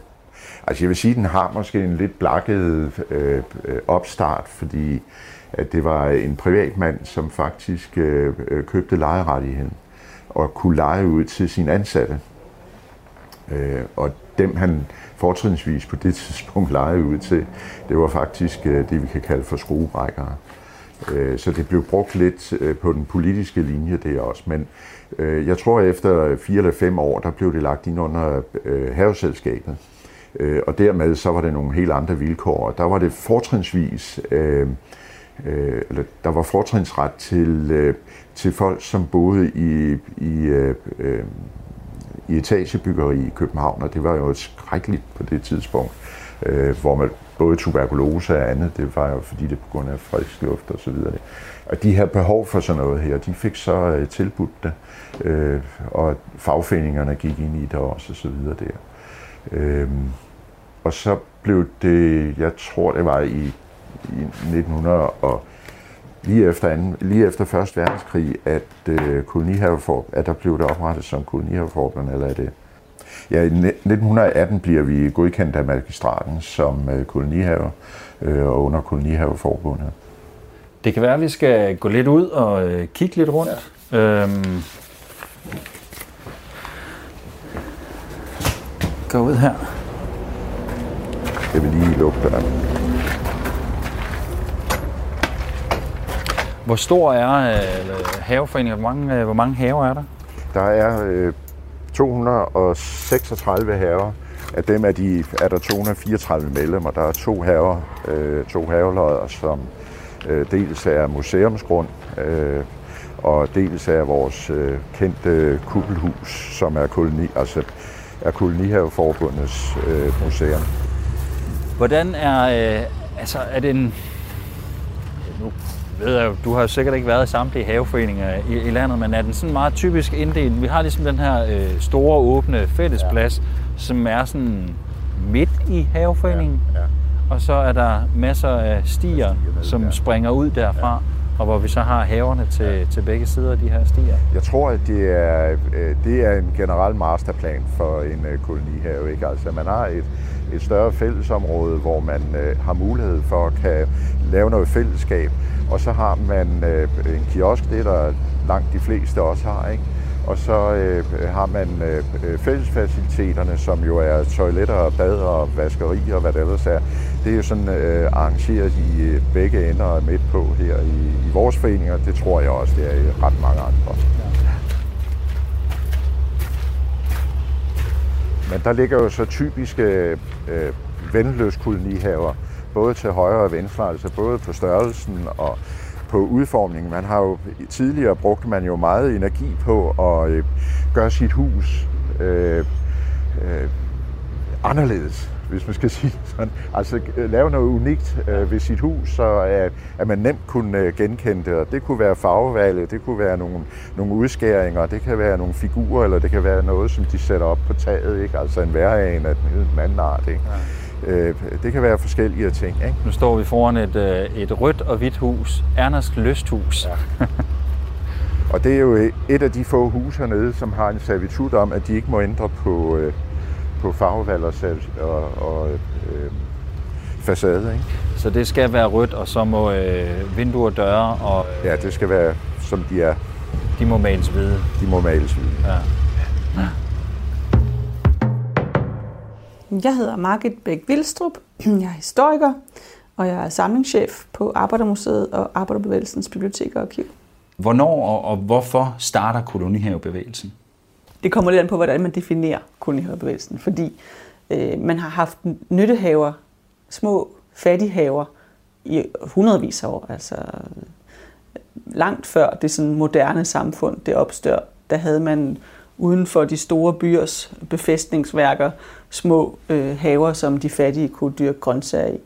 Altså jeg vil sige, den har måske en lidt blakket øh, øh, opstart, fordi at det var en privatmand, som faktisk øh, øh købte lejerettigheden og kunne lege ud til sine ansatte. Øh, og dem han fortrinsvis på det tidspunkt lejede ud til, det var faktisk øh, det, vi kan kalde for skruebrækkere. Øh, så det blev brugt lidt øh, på den politiske linje der også. Men øh, jeg tror, at efter fire eller fem år, der blev det lagt ind under øh, haveselskabet. Øh, og dermed så var det nogle helt andre vilkår. Der var det fortrinsvis, øh, Øh, eller der var fortrinsret til, øh, til folk, som boede i, i, øh, i etagebyggeri i København, og det var jo skrækkeligt på det tidspunkt, hvor man både tuberkulose og andet, det var jo fordi det på grund af frisk luft og så videre. Og de her behov for sådan noget her, de fik så tilbudt det, øh, og fagforeningerne gik ind i det også og så videre der. Øh, og så blev det, jeg tror det var i, i 1900 og lige efter, anden, lige efter Første Verdenskrig, at, uh, kolonihavefor, at der blev det oprettet som kolonihaveforbund, eller er det Ja, i 1918 bliver vi godkendt af magistraten som øh, kolonihave øh, og under kolonihaveforbundet. Det kan være, at vi skal gå lidt ud og øh, kigge lidt rundt. Ja. Øhm, gå ud her. Jeg vil lige lukke døren. Hvor stor er øh, haveforeningen? Hvor mange, øh, hvor mange haver er der? Der er øh, 236 haver. Af dem er, de, er der 234 medlemmer. Der er to haver, øh, to havelodder, som øh, dels er museumsgrund, øh, og dels af vores øh, kendte kuppelhus, som er koloni, altså er kolonihaveforbundets øh, museum. Hvordan er, øh, altså er det en, nu ved jeg, du har sikkert ikke været i samtlige haveforeninger i, i landet, men er den sådan meget typisk inddelt? Vi har ligesom den her øh, store åbne fællesplads, ja. som er sådan midt i haveforeningen. Ja, ja. Og så er der masser af stier, som springer ud derfra. Ja og hvor vi så har haverne til, ja. til begge sider af de her stier. Jeg tror, at det er, øh, det er en generel masterplan for en øh, kolonihave. Ikke? Altså, man har et, et større fællesområde, hvor man øh, har mulighed for at kan lave noget fællesskab, og så har man øh, en kiosk, det er der langt de fleste også har, ikke? Og så øh, har man øh, øh fællesfaciliteterne, som jo er toiletter, og bad og vaskeri og hvad det ellers er. Det er jo sådan øh, arrangeret i øh, begge ender og midt på her i, i vores foreninger. Det tror jeg også, det er i ret mange andre. Men der ligger jo så typiske øh, vendeløs kolonihaver, både til højre og venstre, altså både på størrelsen og på udformningen. Man har jo tidligere brugt man jo meget energi på at øh, gøre sit hus øh, øh, anderledes, hvis man skal sige sådan. Altså øh, lave noget unikt øh, ved sit hus, så at, at man nemt kunne øh, genkende det. Og det kunne være farvevalget, det kunne være nogle, nogle udskæringer, det kan være nogle figurer, eller det kan være noget, som de sætter op på taget. Ikke? Altså en værre af en anden art. Ikke? Ja. Øh, det kan være forskellige ting. Ikke? Nu står vi foran et, øh, et rødt og hvidt hus. Erners Lysthus. Ja. og det er jo et af de få huse hernede, som har en servitut om, at de ikke må ændre på, øh, på farvevalg og, og, og øh, facade. Ikke? Så det skal være rødt, og så må øh, vinduer døre og... Øh, ja, det skal være, som de er. De må males hvide. De må males hvide. Ja. ja. Jeg hedder Margit Bæk Vildstrup, jeg er historiker, og jeg er samlingschef på Arbejdermuseet og Arbejderbevægelsens Bibliotek og Arkiv. Hvornår og, og hvorfor starter kolonihavebevægelsen? Det kommer lidt an på, hvordan man definerer kolonihavebevægelsen, fordi øh, man har haft nyttehaver, små fattighaver, i hundredvis af år, altså langt før det sådan moderne samfund det opstår, der havde man uden for de store byers befæstningsværker små øh, haver, som de fattige kunne dyrke grøntsager i.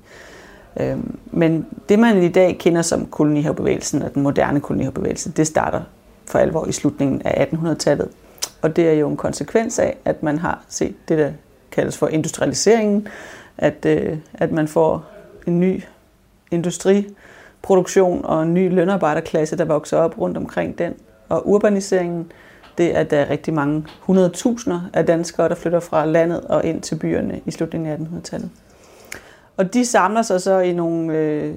Øhm, men det, man i dag kender som kolonihavebevægelsen og den moderne kolonihavebevægelse, det starter for alvor i slutningen af 1800-tallet. Og det er jo en konsekvens af, at man har set det, der kaldes for industrialiseringen, at, øh, at man får en ny industriproduktion og en ny lønarbejderklasse, der vokser op rundt omkring den. Og urbaniseringen, det er, at der er rigtig mange 100.000 af danskere, der flytter fra landet og ind til byerne i slutningen af 1800-tallet. Og de samler sig så i nogle øh,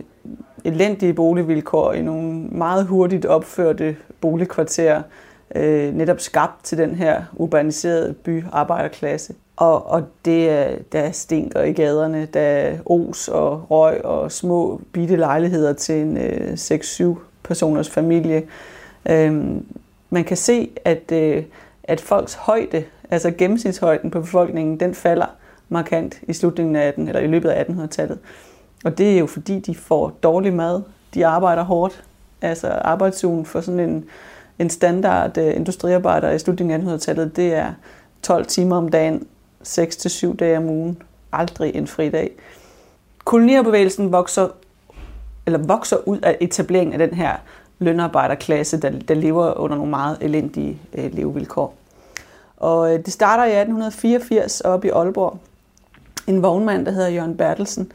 elendige boligvilkår, i nogle meget hurtigt opførte boligkvarterer, øh, netop skabt til den her urbaniserede byarbejderklasse. Og, og det er, der stinker i gaderne, der er os og røg og små bitte lejligheder til en øh, 6-7 personers familie. Øhm, man kan se, at, øh, at folks højde, altså gennemsnitshøjden på befolkningen, den falder markant i slutningen af 18, eller i løbet af 1800-tallet. Og det er jo fordi, de får dårlig mad, de arbejder hårdt. Altså arbejdsugen for sådan en, en standard øh, industriarbejder i slutningen af 1800-tallet, det er 12 timer om dagen, 6-7 dage om ugen, aldrig en fridag. Kolonierbevægelsen vokser, eller vokser ud af etableringen af den her lønarbejderklasse, der, der lever under nogle meget elendige øh, levevilkår. Og øh, det starter i 1884 op i Aalborg. En vognmand, der hedder Jørgen Bertelsen,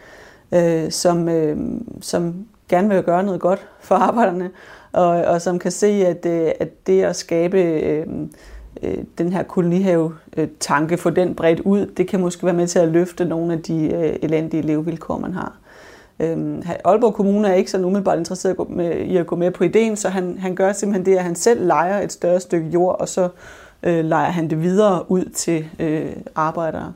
øh, som, øh, som gerne vil gøre noget godt for arbejderne, og, og som kan se, at, øh, at det at skabe øh, øh, den her kolonihave-tanke, for den bredt ud, det kan måske være med til at løfte nogle af de øh, elendige levevilkår, man har. Øhm, Aalborg Kommune er ikke så umiddelbart interesseret med, i at gå med på ideen, så han, han gør simpelthen det, at han selv leger et større stykke jord, og så øh, leger han det videre ud til øh, arbejdere.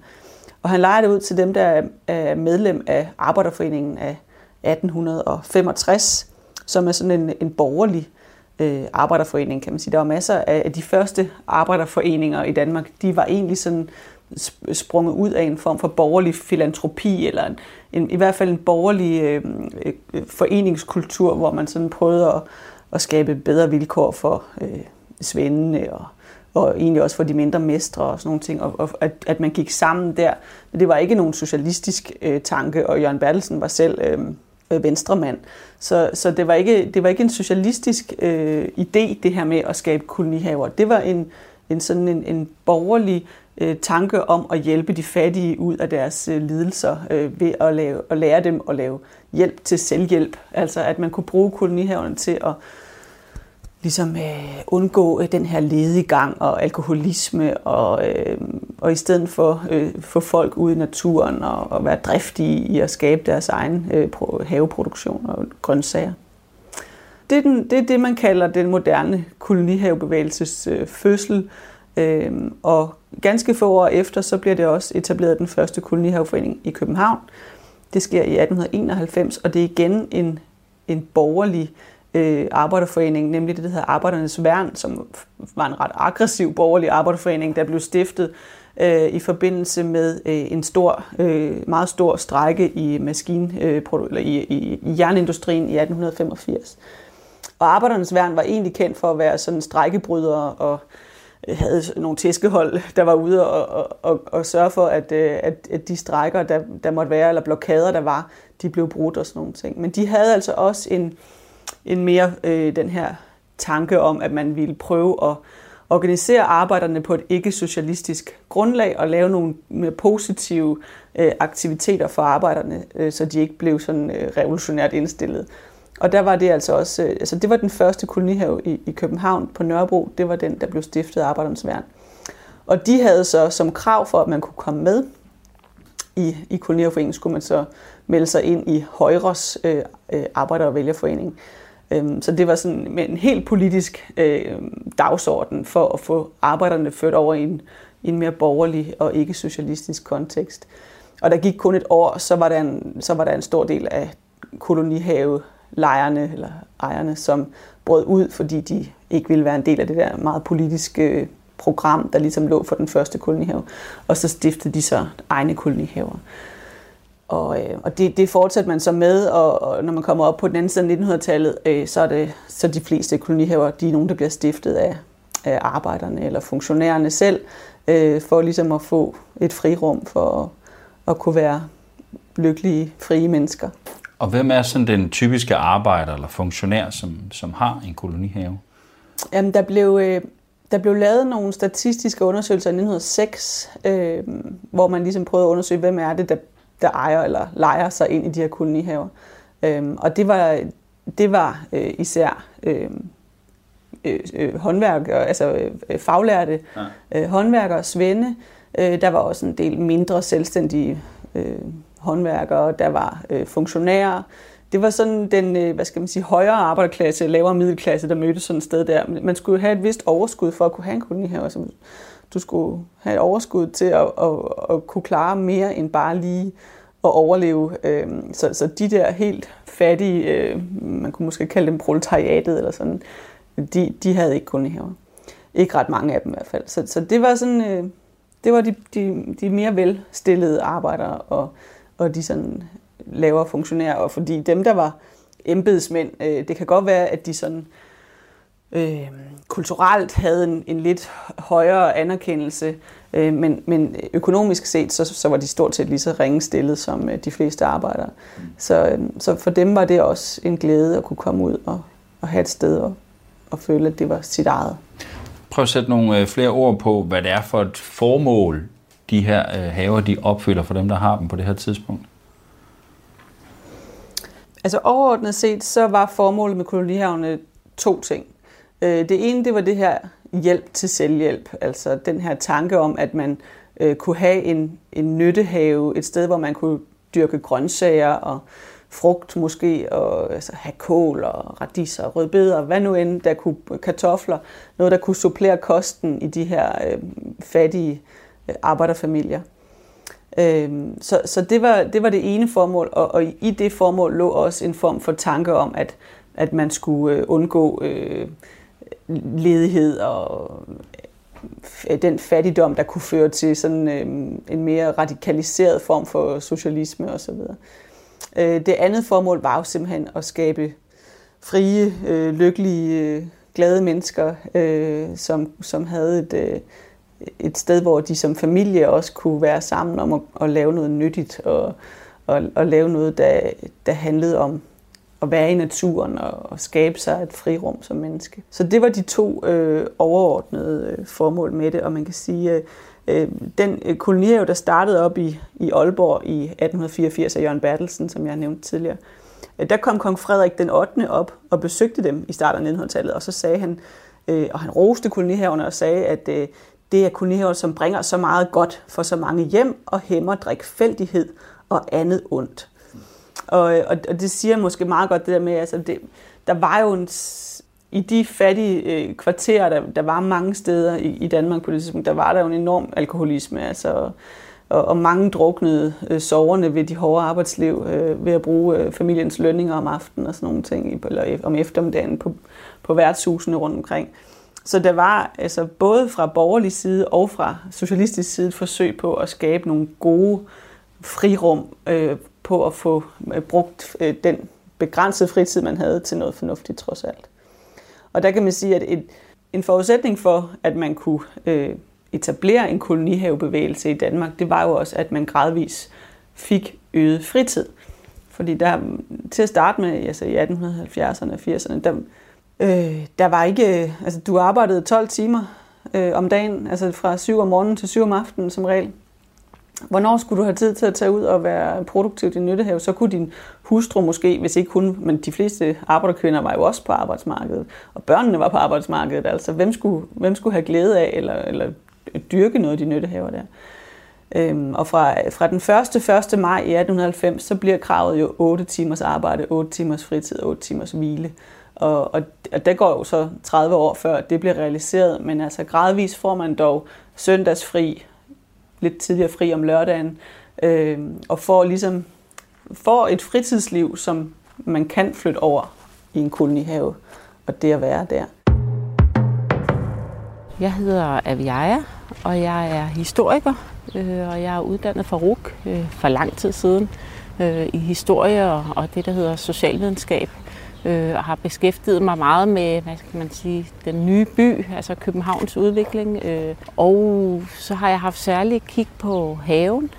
Og han leger det ud til dem, der er medlem af Arbejderforeningen af 1865, som er sådan en, en borgerlig øh, arbejderforening, kan man sige. Der var masser af de første arbejderforeninger i Danmark, de var egentlig sådan sprunget ud af en form for borgerlig filantropi, eller en, en, i hvert fald en borgerlig øh, øh, foreningskultur, hvor man sådan prøvede at, at skabe bedre vilkår for øh, svendene og, og egentlig også for de mindre mestre og sådan nogle ting, og, og at, at man gik sammen der. Men det var ikke nogen socialistisk øh, tanke, og Jørgen Bertelsen var selv øh, øh, venstremand. Så, så det, var ikke, det var ikke en socialistisk øh, idé, det her med at skabe kolonihaver. Det var en, en sådan en, en borgerlig øh, tanke om at hjælpe de fattige ud af deres øh, lidelser øh, ved at, lave, at lære dem at lave hjælp til selvhjælp. Altså at man kunne bruge kolonihaverne til at ligesom øh, undgå øh, den her ledigang og alkoholisme, og, øh, og i stedet for øh, få folk ud i naturen og, og være driftige i at skabe deres egen øh, haveproduktion og grøntsager. Det er, den, det er det, man kalder den moderne kolonihavebevægelses øh, fødsel, øh, Øh, og ganske få år efter, så bliver det også etableret den første kolonihaveforening i København. Det sker i 1891, og det er igen en, en borgerlig øh, arbejderforening, nemlig det, der hedder Arbejdernes Værn, som var en ret aggressiv borgerlig arbejderforening, der blev stiftet øh, i forbindelse med øh, en stor, øh, meget stor strække i maskin, øh, eller i, i, i jernindustrien i 1885. Og Arbejdernes Værn var egentlig kendt for at være sådan strækkebrydere og øh, havde nogle tæskehold, der var ude og, og, og, og sørge for, at, øh, at, at de strækker, der, der måtte være, eller blokader, der var, de blev brudt og sådan nogle ting. Men de havde altså også en, en mere øh, den her tanke om, at man ville prøve at organisere arbejderne på et ikke-socialistisk grundlag og lave nogle mere positive øh, aktiviteter for arbejderne, øh, så de ikke blev sådan øh, revolutionært indstillet. Og der var det altså også, øh, altså det var den første kolonihave i, i København på Nørrebro, det var den, der blev stiftet af Arbejdernes Værn. Og de havde så som krav for, at man kunne komme med i, i kolonihaveforeningen, skulle man så melde sig ind i Højres øh, øh arbejder- og vælgerforening. Øhm, så det var sådan med en helt politisk øh, dagsorden for at få arbejderne ført over i en, i en mere borgerlig og ikke socialistisk kontekst. Og der gik kun et år, så var der en, så var der en stor del af kolonihave lejerne eller ejerne, som brød ud, fordi de ikke ville være en del af det der meget politiske øh, program, der ligesom lå for den første kolonihave. Og så stiftede de så egne kolonihaver. Og, øh, og det, det fortsatte man så med, og, og når man kommer op på den anden side af 1900-tallet, øh, så er det så de fleste kolonihaver, de er nogen, der bliver stiftet af, af arbejderne eller funktionærerne selv, øh, for ligesom at få et frirum for at, at kunne være lykkelige, frie mennesker. Og hvem er sådan den typiske arbejder eller funktionær, som, som har en kolonihave? Jamen, der blev, øh, der blev lavet nogle statistiske undersøgelser i 1906, øh, hvor man ligesom prøvede at undersøge, hvem er det, der der ejer eller leger sig ind i de her kolonihaver. Øhm, og det var, det var øh, især øh, øh, øh håndværkere, altså øh, faglærte ja. øh, håndværkere, svende. Øh, der var også en del mindre selvstændige øh, håndværkere, der var øh, funktionærer. Det var sådan den, øh, hvad skal man sige, højere arbejderklasse, lavere middelklasse, der mødtes sådan et sted der. Man skulle have et vist overskud for at kunne have en kolonihave. Altså, du skulle have et overskud til at, at, at kunne klare mere end bare lige at overleve. Øhm, så, så de der helt fattige, øh, man kunne måske kalde dem proletariatet eller sådan, de, de havde ikke kun haver. Ikke ret mange af dem i hvert fald. Så, så det var sådan, øh, det var de, de, de mere velstillede arbejdere og, og de sådan lavere funktionærer. Og fordi dem, der var embedsmænd, øh, det kan godt være, at de sådan øh, kulturelt havde en, en lidt højere anerkendelse, øh, men, men økonomisk set, så, så var de stort set lige så ringe stillet som øh, de fleste arbejdere. Mm. Så, øh, så for dem var det også en glæde at kunne komme ud og, og have et sted og, og føle, at det var sit eget. Prøv at sætte nogle øh, flere ord på, hvad det er for et formål, de her øh, haver de opfylder for dem, der har dem på det her tidspunkt. Altså overordnet set, så var formålet med kolonihavene to ting. Øh, det ene, det var det her hjælp til selvhjælp, altså den her tanke om, at man øh, kunne have en, en nyttehave, et sted, hvor man kunne dyrke grøntsager og frugt måske, og altså, have kål og radiser og rødbeder, hvad nu end, der kunne kartofler, noget, der kunne supplere kosten i de her øh, fattige øh, Øh, arbejderfamilier. Øhm, så så det, var, det var det ene formål, og, og i det formål lå også en form for tanke om, at, at man skulle øh, undgå øh, ledighed og øh, den fattigdom, der kunne føre til sådan øh, en mere radikaliseret form for socialisme osv. Øh, det andet formål var jo simpelthen at skabe frie, øh, lykkelige, glade mennesker, øh, som, som havde et, øh, et sted, hvor de som familie også kunne være sammen om at, at lave noget nyttigt og, og, og lave noget, der, der handlede om at være i naturen og, og skabe sig et frirum som menneske. Så det var de to øh, overordnede øh, formål med det, og man kan sige, øh, øh den øh, kolonihave, der startede op i, i Aalborg i 1884 af Jørgen Bertelsen, som jeg nævnte tidligere, øh, der kom kong Frederik den 8. op og besøgte dem i starten af 1900-tallet, og så sagde han, øh, og han roste kolonihaverne og sagde, at øh, det er kolonihaver, som bringer så meget godt for så mange hjem og hæmmer drikfældighed og andet ondt. Og, og, og det siger måske meget godt det der med, altså det, der var jo en, i de fattige øh, kvarterer, der, der var mange steder i, i Danmark på det tidspunkt, der var der jo en enorm alkoholisme, altså, og, og mange druknede øh, soverne ved de hårde arbejdsliv, øh, ved at bruge øh, familiens lønninger om aftenen og sådan nogle ting, eller om eftermiddagen på, på værtshusene rundt omkring. Så der var altså både fra borgerlig side og fra socialistisk side et forsøg på at skabe nogle gode frirum øh, på at få øh, brugt øh, den begrænsede fritid, man havde til noget fornuftigt trods alt. Og der kan man sige, at et, en forudsætning for, at man kunne øh, etablere en kolonihavebevægelse i Danmark, det var jo også, at man gradvis fik øget fritid. Fordi der, til at starte med, altså i 1870'erne og 80'erne, der, øh, der var ikke, øh, altså du arbejdede 12 timer øh, om dagen, altså fra 7 om morgenen til 7 om aftenen som regel. Hvornår skulle du have tid til at tage ud og være produktiv i din nyttehave? Så kunne din hustru måske, hvis ikke hun, men de fleste arbejderkvinder var jo også på arbejdsmarkedet, og børnene var på arbejdsmarkedet. Altså, hvem skulle, hvem skulle have glæde af eller, eller dyrke noget af de nyttehaver der? Øhm, og fra, fra den 1. 1. maj i 1890, så bliver kravet jo 8 timers arbejde, 8 timers fritid, 8 timers hvile. Og, og, og det går jo så 30 år før det bliver realiseret, men altså gradvist får man dog søndagsfri, lidt tidligere fri om lørdagen, øh, og får ligesom får et fritidsliv, som man kan flytte over i en kolonihave, og det at være der. Jeg hedder Aviaja, og jeg er historiker, øh, og jeg er uddannet fra RUK øh, for lang tid siden øh, i historie og det, der hedder socialvidenskab øh, og har beskæftiget mig meget med, hvad skal man sige, den nye by, altså Københavns udvikling. Øh, og så har jeg haft særligt kig på haven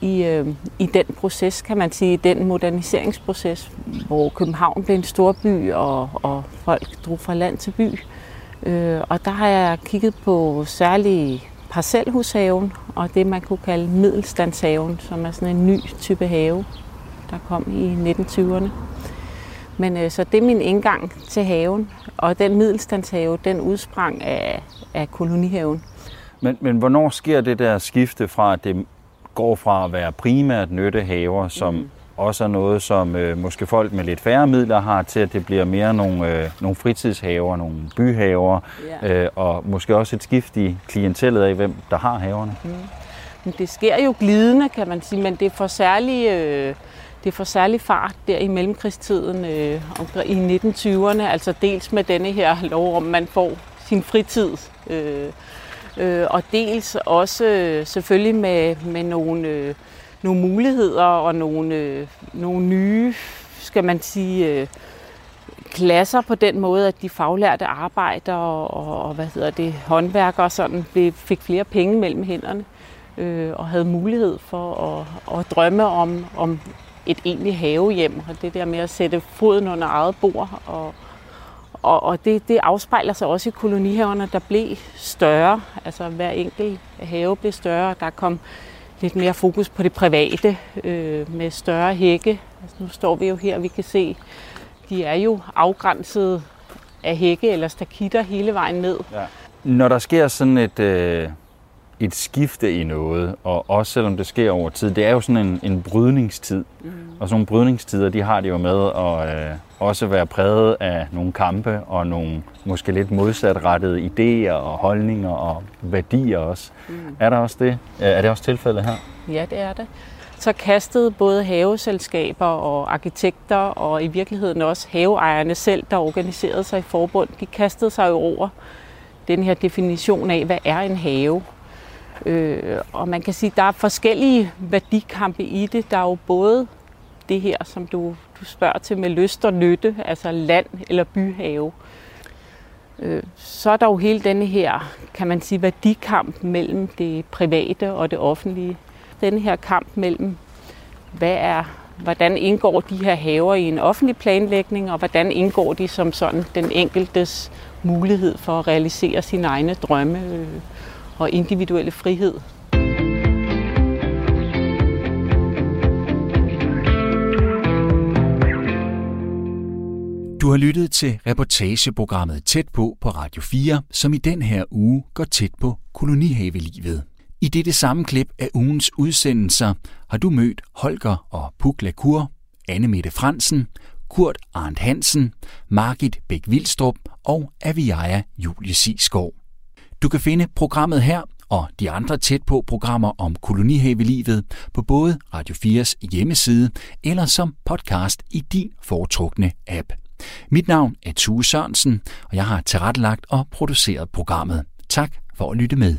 i, øh, i den proces, kan man sige, den moderniseringsproces, hvor København blev en stor by, og, og folk drog fra land til by. Øh, og der har jeg kigget på særlig parcelhushaven, og det man kunne kalde middelstandshaven, som er sådan en ny type have, der kom i 1920'erne. Men øh, så det er min indgang til haven, og den middelstandshave, den udsprang af, af kolonihaven. Men, men hvornår sker det der skifte fra, at det går fra at være primært nyttehaver, som mm. også er noget, som øh, måske folk med lidt færre midler har, til at det bliver mere nogle, øh, nogle fritidshaver, nogle byhaver, yeah. øh, og måske også et skift i klientellet af, hvem der har haverne. Mm. Men det sker jo glidende, kan man sige, men det er for særlig... Øh, det får særlig fart der i mellemkrigstiden øh, i 1920'erne, altså dels med denne her lov om, man får sin fritid, øh, øh, og dels også øh, selvfølgelig med, med nogle, øh, nogle muligheder og nogle, øh, nogle nye, skal man sige, øh, klasser på den måde, at de faglærte arbejdere og, og hvad hedder det, håndværkere sådan, blev, fik flere penge mellem hænderne øh, og havde mulighed for at, at drømme om, om et egentligt havehjem, og det der med at sætte foden under eget bord, og, og, og det, det afspejler sig også i kolonihaverne, der blev større, altså hver enkelt have blev større, der kom lidt mere fokus på det private, øh, med større hække. Altså, nu står vi jo her, vi kan se, de er jo afgrænset af hække eller stakitter hele vejen ned. Ja. Når der sker sådan et, øh, et skifte i noget, og også selvom det sker over tid, det er jo sådan en, en brydningstid. Mm. Og sådan nogle brydningstider, de har det jo med at øh, også være præget af nogle kampe og nogle måske lidt modsatrettede idéer og holdninger og værdier også. Mm. Er der også det? Er det også tilfældet her? Ja, det er det. Så kastede både haveselskaber og arkitekter og i virkeligheden også haveejerne selv, der organiserede sig i forbund, de kastede sig over den her definition af, hvad er en have? Øh, og man kan sige, at der er forskellige værdikampe i det. Der er jo både det her, som du, du spørger til med lyst og nytte, altså land eller byhave. Øh, så er der jo hele denne her, kan man sige, værdikamp mellem det private og det offentlige. Denne her kamp mellem, hvad er, hvordan indgår de her haver i en offentlig planlægning, og hvordan indgår de som sådan den enkeltes mulighed for at realisere sine egne drømme øh, og individuelle frihed. Du har lyttet til reportageprogrammet Tæt på på Radio 4, som i den her uge går tæt på kolonihavelivet. I dette samme klip af ugens udsendelser har du mødt Holger og Puk Lacour, Anne Mette Fransen, Kurt Arndt Hansen, Margit Bæk Vildstrup og Aviaja Julie Sisgaard. Du kan finde programmet her og de andre tæt på programmer om kolonihavelivet på både Radio 4's hjemmeside eller som podcast i din foretrukne app. Mit navn er Tue Sørensen, og jeg har tilrettelagt og produceret programmet. Tak for at lytte med.